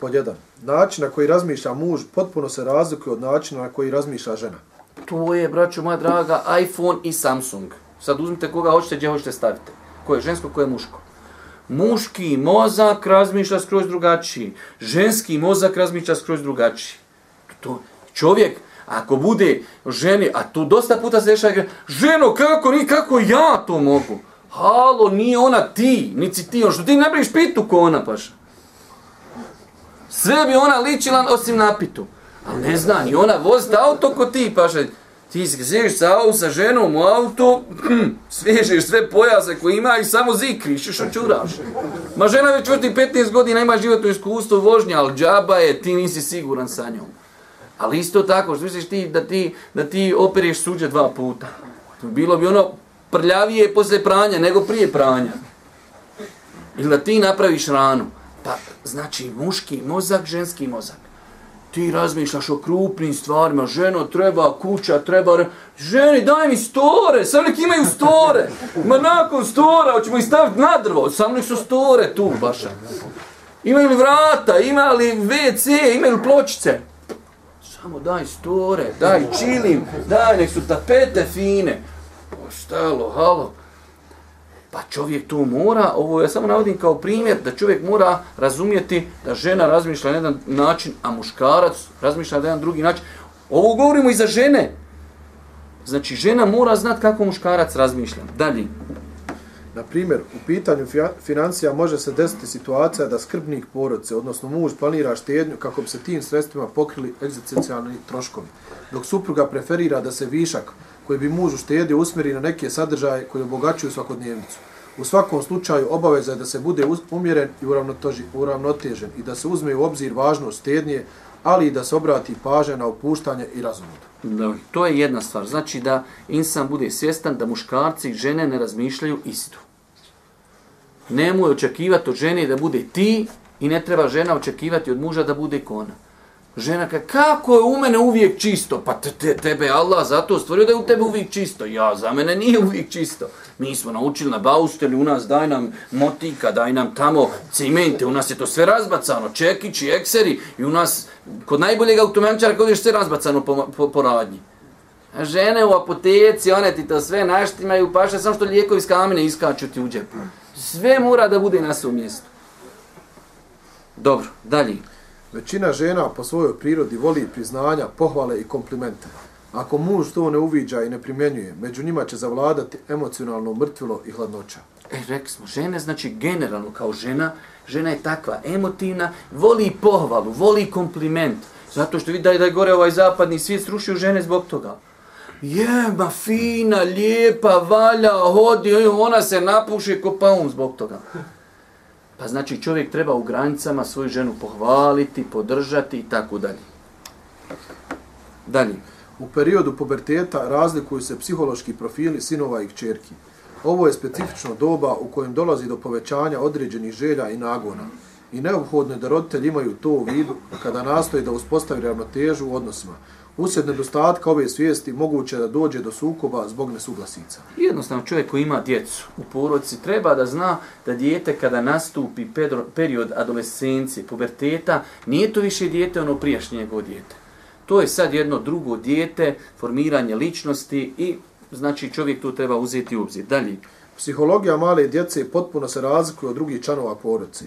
Pod jedan. Način na koji razmišlja muž potpuno se razlikuje od načina na koji razmišlja žena. To je, braćo moja draga, iPhone i Samsung. Sad uzmite koga hoćete, gdje hoćete stavite. Ko je žensko, ko je muško. Muški mozak razmišlja skroz drugačiji. Ženski mozak razmišlja skroz drugačiji. To, čovjek, ako bude ženi, a tu dosta puta se dešava, ženo, kako, ni, kako ja to mogu? Halo, nije ona ti, nici ti, on što ti ne briš pitu ko ona paša. Sve bi ona ličila osim napitu. Ali ne zna, ni ona vozit auto ko ti paša. Ti sjediš sa, sa ženom u auto, hm, svežeš sve pojase koje ima i samo zikriš i šačuraš. Ma žena već vrti 15 godina, ima životno iskustvo vožnja, ali džaba je, ti nisi siguran sa njom. Ali isto tako, što misliš ti da ti, da ti operiš suđe dva puta? Bilo bi ono prljavije posle pranja nego prije pranja. Ili da ti napraviš ranu. Pa, znači, muški mozak, ženski mozak. Ti razmišljaš o krupnim stvarima, ženo, treba kuća, treba... Ženi, daj mi store, sam nek imaju store. Ma nakon stora, hoćemo ih staviti na drvo, sam nek su store tu, baša. Imaju li vrata, ima li WC, imaju li pločice? Samo daj store, daj čilim, daj, nek su tapete fine stalo, halo. Pa čovjek to mora, ovo ja samo navodim kao primjer, da čovjek mora razumjeti da žena razmišlja na jedan način, a muškarac razmišlja na jedan drugi način. Ovo govorimo i za žene. Znači, žena mora znati kako muškarac razmišlja. Dalje. Na primjer, u pitanju financija može se desiti situacija da skrbnik porodice, odnosno muž, planira štednju kako bi se tim sredstvima pokrili egzistencijalni troškovi, dok supruga preferira da se višak koji bi muž uštedio usmjeri na neke sadržaje koji obogaćuju svakodnevnicu. U svakom slučaju obaveza je da se bude umjeren i uravnotežen i da se uzme u obzir važnost štednje, ali i da se obrati pažnja na opuštanje i razumodu. To je jedna stvar. Znači da insan bude svjestan da muškarci i žene ne razmišljaju isto. Nemoj očekivati od žene da bude ti i ne treba žena očekivati od muža da bude kona. Žena kaže, kako je u mene uvijek čisto? Pa te, te, tebe Allah zato stvorio da je u tebe uvijek čisto. Ja, za mene nije uvijek čisto. Mi smo naučili na bausteli, u nas daj nam motika, daj nam tamo cimente, u nas je to sve razbacano, čekići, ekseri, i u nas, kod najboljeg automenčara, kod je sve razbacano po, po, po radnji. A žene u apoteci, one ti to sve naštimaju, paše, samo što lijekovi iz kamene iskaču ti u džepu. Sve mora da bude na svom mjestu. Dobro, dalje. Većina žena po svojoj prirodi voli priznanja, pohvale i komplimente. Ako muž to ne uviđa i ne primjenjuje, među njima će zavladati emocionalno mrtvilo i hladnoća. E, rekli smo, žene, znači generalno kao žena, žena je takva emotivna, voli pohvalu, voli kompliment. Zato što vidi da je gore ovaj zapadni svijet srušio žene zbog toga. Jeba, fina, lijepa, valja, hodi, ona se napuši ko paun zbog toga. Pa znači čovjek treba u granicama svoju ženu pohvaliti, podržati i tako dalje. Dalje. U periodu puberteta razlikuju se psihološki profili sinova i kćerki. Ovo je specifično doba u kojem dolazi do povećanja određenih želja i nagona. I neophodno je da roditelji imaju to u vidu kada nastoji da uspostavi ravnotežu u odnosima. Usred nedostatka ove svijesti moguće da dođe do sukoba zbog nesuglasica. Jednostavno čovjek koji ima djecu u porodici treba da zna da dijete kada nastupi period adolescencije, puberteta, nije to više dijete ono prijašnje njegov dijete. To je sad jedno drugo dijete, formiranje ličnosti i znači čovjek tu treba uzeti u obzir. Dalje. Psihologija male djece potpuno se razlikuje od drugih članova porodice.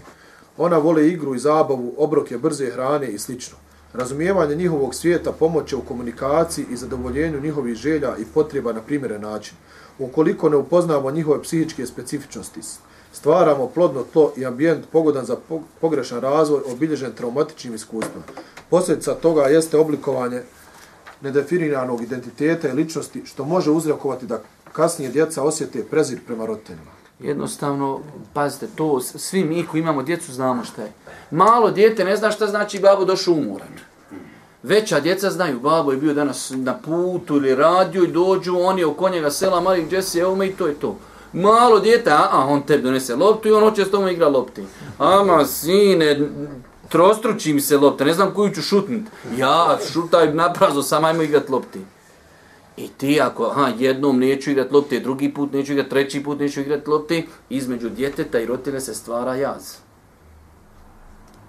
Ona vole igru i zabavu, obroke brze hrane i slično. Razumijevanje njihovog svijeta pomoće u komunikaciji i zadovoljenju njihovih želja i potreba na primjeren način. Ukoliko ne upoznamo njihove psihičke specifičnosti, stvaramo plodno tlo i ambijent pogodan za pogrešan razvoj obilježen traumatičnim iskustvom. Posljedica toga jeste oblikovanje nedefiniranog identiteta i ličnosti što može uzrokovati da kasnije djeca osjete prezir prema roditeljima. Jednostavno, pazite, to svi mi koji imamo djecu znamo šta je. Malo dijete ne zna šta znači babo došao umoran. Veća djeca znaju, babo je bio danas na putu ili radio i dođu, oni oko njega sela, mali gdje evo me i to je to. Malo dijete, a, a on tebi donese loptu i on hoće s tomu igra lopti. Ama, sine, trostruči mi se lopta, ne znam koju ću šutnit. Ja, šutaj naprazo, sam ajmo igrat lopti. I ti ako aha, jednom neću igrati lopte, drugi put neću igrati, treći put neću igrati lopte, između djeteta i roditelja se stvara jaz.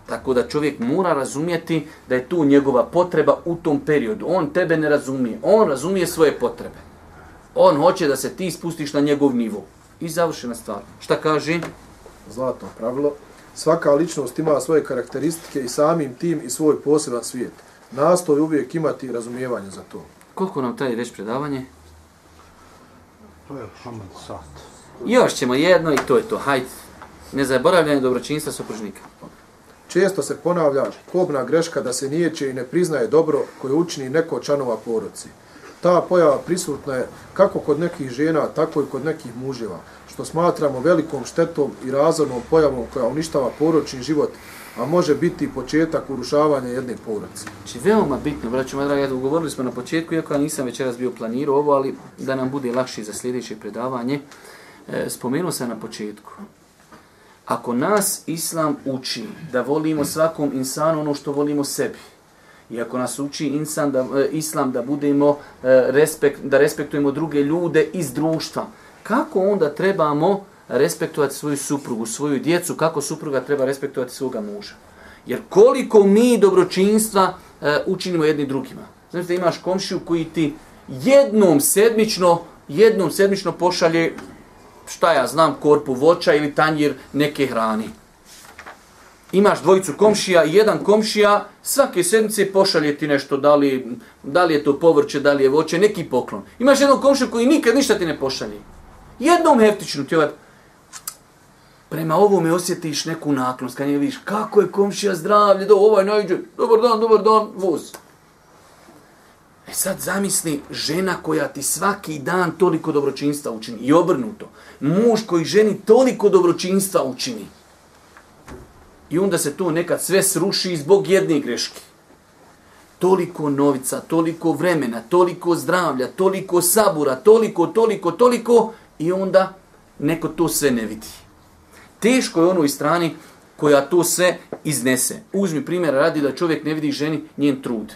Tako da čovjek mora razumjeti da je tu njegova potreba u tom periodu. On tebe ne razumije. On razumije svoje potrebe. On hoće da se ti spustiš na njegov nivo. I završena stvar. Šta kaže? Zlatno pravilo. Svaka ličnost ima svoje karakteristike i samim tim i svoj poseban svijet. Nastoji uvijek imati razumijevanje za to. Koliko nam traje već predavanje? To je Hamed sat. Još ćemo jedno i to je to. Hajde. Nezaboravljanje dobročinstva supružnika. Često se ponavlja kobna greška da se nijeće i ne priznaje dobro koje učini neko čanova poroci. Ta pojava prisutna je kako kod nekih žena, tako i kod nekih muževa, što smatramo velikom štetom i razornom pojavom koja uništava poročni život, a može biti početak urušavanja jedne porodice. Znači, veoma bitno, braću moja draga, ugovorili smo na početku, iako ja nisam večeras bio planirao ovo, ali da nam bude lakše za sljedeće predavanje, e, spomenuo sam na početku. Ako nas Islam uči da volimo svakom insanu ono što volimo sebi, i ako nas uči insan da, e, Islam da budemo e, respekt, da respektujemo druge ljude iz društva, kako onda trebamo respektovati svoju suprugu, svoju djecu, kako supruga treba respektovati svoga muža? Jer koliko mi dobročinstva e, učinimo jedni drugima. Znači da imaš komšiju koji ti jednom sedmično, jednom sedmično pošalje šta ja znam, korpu voća ili tanjir neke hrani. Imaš dvojicu komšija i jedan komšija, svake sedmice pošalje ti nešto, da li, da li je to povrće, da li je voće, neki poklon. Imaš jednog komšija koji nikad ništa ti ne pošalje. Jednom heftičnu ti ovaj, prema ovome osjetiš neku naklonost, kad je vidiš kako je komšija zdravlje, do ovaj najđe, dobar dan, dobar dan, voz. E sad zamisli žena koja ti svaki dan toliko dobročinstva učini i obrnuto. Muž koji ženi toliko dobročinstva učini. I onda se to nekad sve sruši zbog jedne greške. Toliko novica, toliko vremena, toliko zdravlja, toliko sabura, toliko, toliko, toliko i onda neko to sve ne vidi. Teško je onoj strani koja to sve iznese. Uzmi primjer radi da čovjek ne vidi ženi njen trud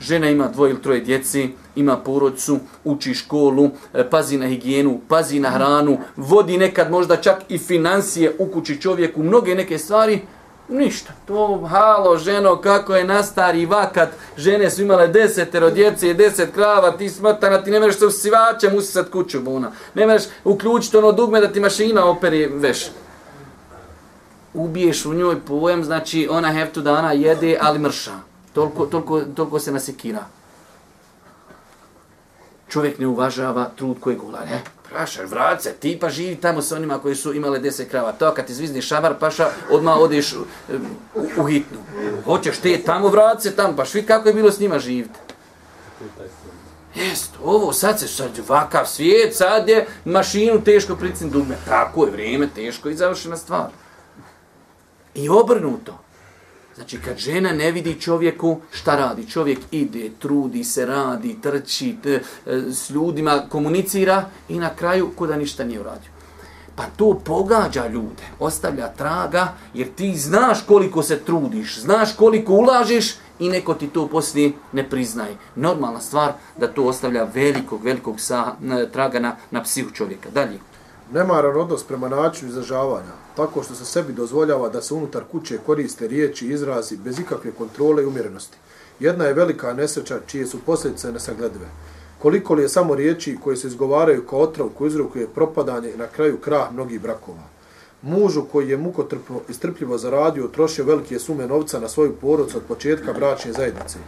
žena ima dvoje ili troje djeci, ima porodcu, uči školu, e, pazi na higijenu, pazi na hranu, vodi nekad možda čak i financije u kući čovjeku, mnoge neke stvari, ništa. To, halo, ženo, kako je nastari vakat, žene su imale desetero djece i deset krava, ti smrtana, ti ne mereš se usivačem usisat kuću, buna. Ne mereš uključiti ono dugme da ti mašina operi veš. Ubiješ u njoj pojem, znači ona heftu dana jede, ali mrša. Toliko, toliko, toliko se nasekira. Čovjek ne uvažava trud kojeg ula, ne? Prašar, vrat se, ti pa živi tamo sa onima koji su imale deset krava. To kad ti zvizni šamar, paša, odmah odeš um, u, u hitnu. Hoćeš te tamo, vrat se tamo, pa švi kako je bilo s njima živiti. Jest, ovo sad se sad vakav svijet, sad je mašinu teško pricin dugme. Tako je vrijeme, teško i završena stvar. I obrnuto. Znači, kad žena ne vidi čovjeku, šta radi? Čovjek ide, trudi se, radi, trči, t, e, s ljudima komunicira i na kraju kuda ništa nije uradio. Pa to pogađa ljude, ostavlja traga, jer ti znaš koliko se trudiš, znaš koliko ulažeš i neko ti to poslije ne priznaje. Normalna stvar da to ostavlja velikog, velikog sa, traga na, na psihu čovjeka. Dalje. Nemaran odnos prema načinu izražavanja, tako što se sebi dozvoljava da se unutar kuće koriste riječi i izrazi bez ikakve kontrole i umjerenosti. Jedna je velika nesreća čije su posljedice nesagledive. Koliko li je samo riječi koje se izgovaraju kao otrov koji uzrokuje propadanje i na kraju krah mnogih brakova. Mužu koji je mukotrpno i strpljivo zaradio, trošio velike sume novca na svoju porodcu od početka bračne zajednice.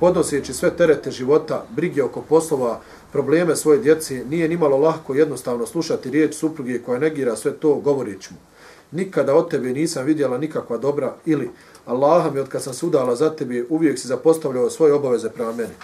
Podnoseći sve terete života, brige oko poslova, probleme svoje djece, nije nimalo lahko jednostavno slušati riječ supruge koja negira sve to govoreći mu. Nikada od tebe nisam vidjela nikakva dobra ili Allaha mi od kad sam sudala za tebe uvijek si zapostavljao svoje obaveze prema meni.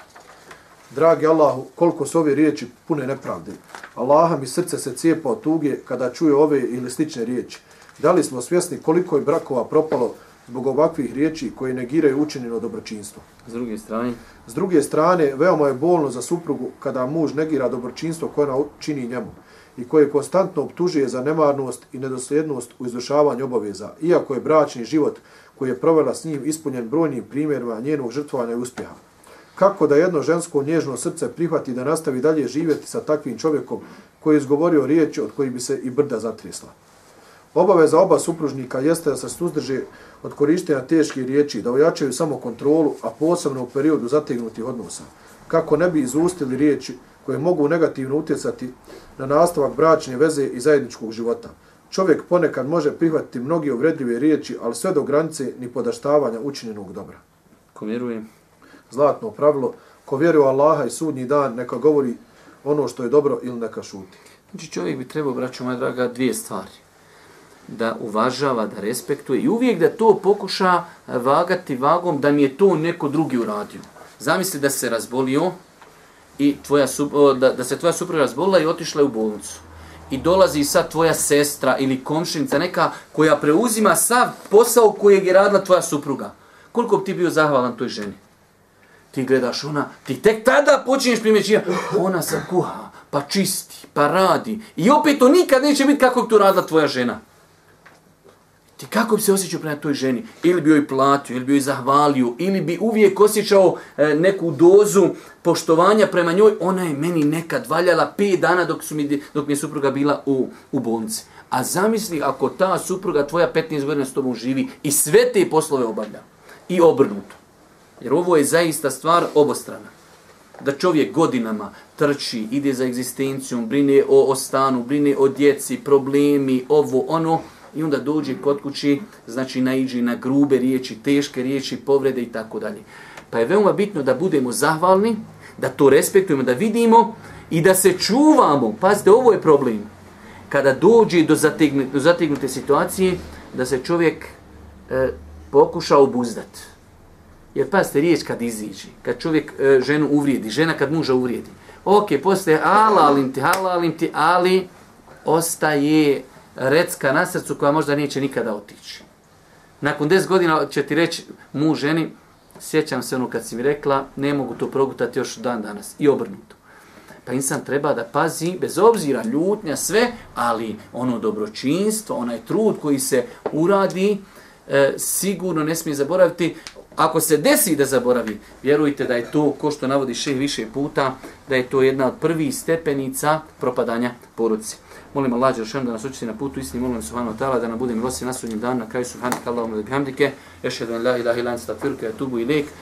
Dragi Allahu, koliko su ove riječi pune nepravde. Allaha mi srce se cijepa od tuge kada čuje ove ili slične riječi. Da li smo svjesni koliko je brakova propalo zbog ovakvih riječi koje negiraju učinjeno dobročinstvo? S druge strane, S druge strane, veoma je bolno za suprugu kada muž negira dobročinstvo koje ona čini njemu i koje konstantno optužuje za nemarnost i nedosljednost u izvršavanju obaveza, iako je bračni život koji je provela s njim ispunjen brojnim primjerima njenog žrtvovanja i uspjeha. Kako da jedno žensko nježno srce prihvati da nastavi dalje živjeti sa takvim čovjekom koji je izgovorio riječi od kojih bi se i brda zatresla? Obaveza oba supružnika jeste da se suzdrže od korištenja teških riječi, da ojačaju samo kontrolu, a posebno u periodu zategnutih odnosa, kako ne bi izustili riječi koje mogu negativno utjecati na nastavak bračne veze i zajedničkog života. Čovjek ponekad može prihvatiti mnogi uvredljive riječi, ali sve do granice ni podaštavanja učinjenog dobra. ko vjeruje, Zlatno pravilo, ko vjeruje Allaha i sudnji dan, neka govori ono što je dobro ili neka šuti. Znači čovjek bi trebao, braćo moja draga, dvije stvari. Da uvažava, da respektuje i uvijek da to pokuša vagati vagom da mi je to neko drugi uradio. Zamisli da se razbolio i tvoja, da, da se tvoja supruga razbolila i otišla je u bolnicu. I dolazi sad tvoja sestra ili komšinica neka koja preuzima sav posao kojeg je radila tvoja supruga. Koliko bi ti bio zahvalan toj ženi? ti gledaš ona, ti tek tada počinješ primjećivati, ona sad kuha, pa čisti, pa radi. I opet to nikad neće biti kako bi to radila tvoja žena. Ti kako bi se osjećao prema toj ženi? Ili bi joj platio, ili bi joj zahvalio, ili bi uvijek osjećao e, neku dozu poštovanja prema njoj. Ona je meni nekad valjala 5 dana dok, su mi, dok mi je supruga bila u, u bolnici. A zamisli ako ta supruga tvoja 15 godina s tobom živi i sve te poslove obavlja. I obrnuto. Jer ovo je zaista stvar obostrana. Da čovjek godinama trči, ide za egzistencijom, brine o, o stanu, brine o djeci, problemi, ovo, ono, i onda dođe kod kući, znači naiđe na grube riječi, teške riječi, povrede i tako dalje. Pa je veoma bitno da budemo zahvalni, da to respektujemo, da vidimo i da se čuvamo. Pazite, ovo je problem. Kada dođe do, zategnute, zategnute situacije, da se čovjek e, pokuša obuzdati. Jer pazite, riječ kad iziđe, kad čovjek e, ženu uvrijedi, žena kad muža uvrijedi. Ok, postoje halalim ti, halalim ti, ali ostaje recka na srcu koja možda neće nikada otići. Nakon 10 godina će ti reći mu ženi, sjećam se ono kad si mi rekla, ne mogu to progutati još dan danas. I obrnuto. Pa insan treba da pazi, bez obzira ljutnja, sve, ali ono dobročinstvo, onaj trud koji se uradi, e, sigurno ne smije zaboraviti. Ako se desi da zaboravi, vjerujte da je to, ko što navodi še više puta, da je to jedna od prvih stepenica propadanja porodice. Molim Allah Đeršan da nas učiti na putu istini, molim Subhanu wa ta'ala da nam bude milosti na sudnjem danu, na kraju Subhanu Allahumma da bihamdike, ešhedu en la ilaha ilan stafirke, tubu ilik,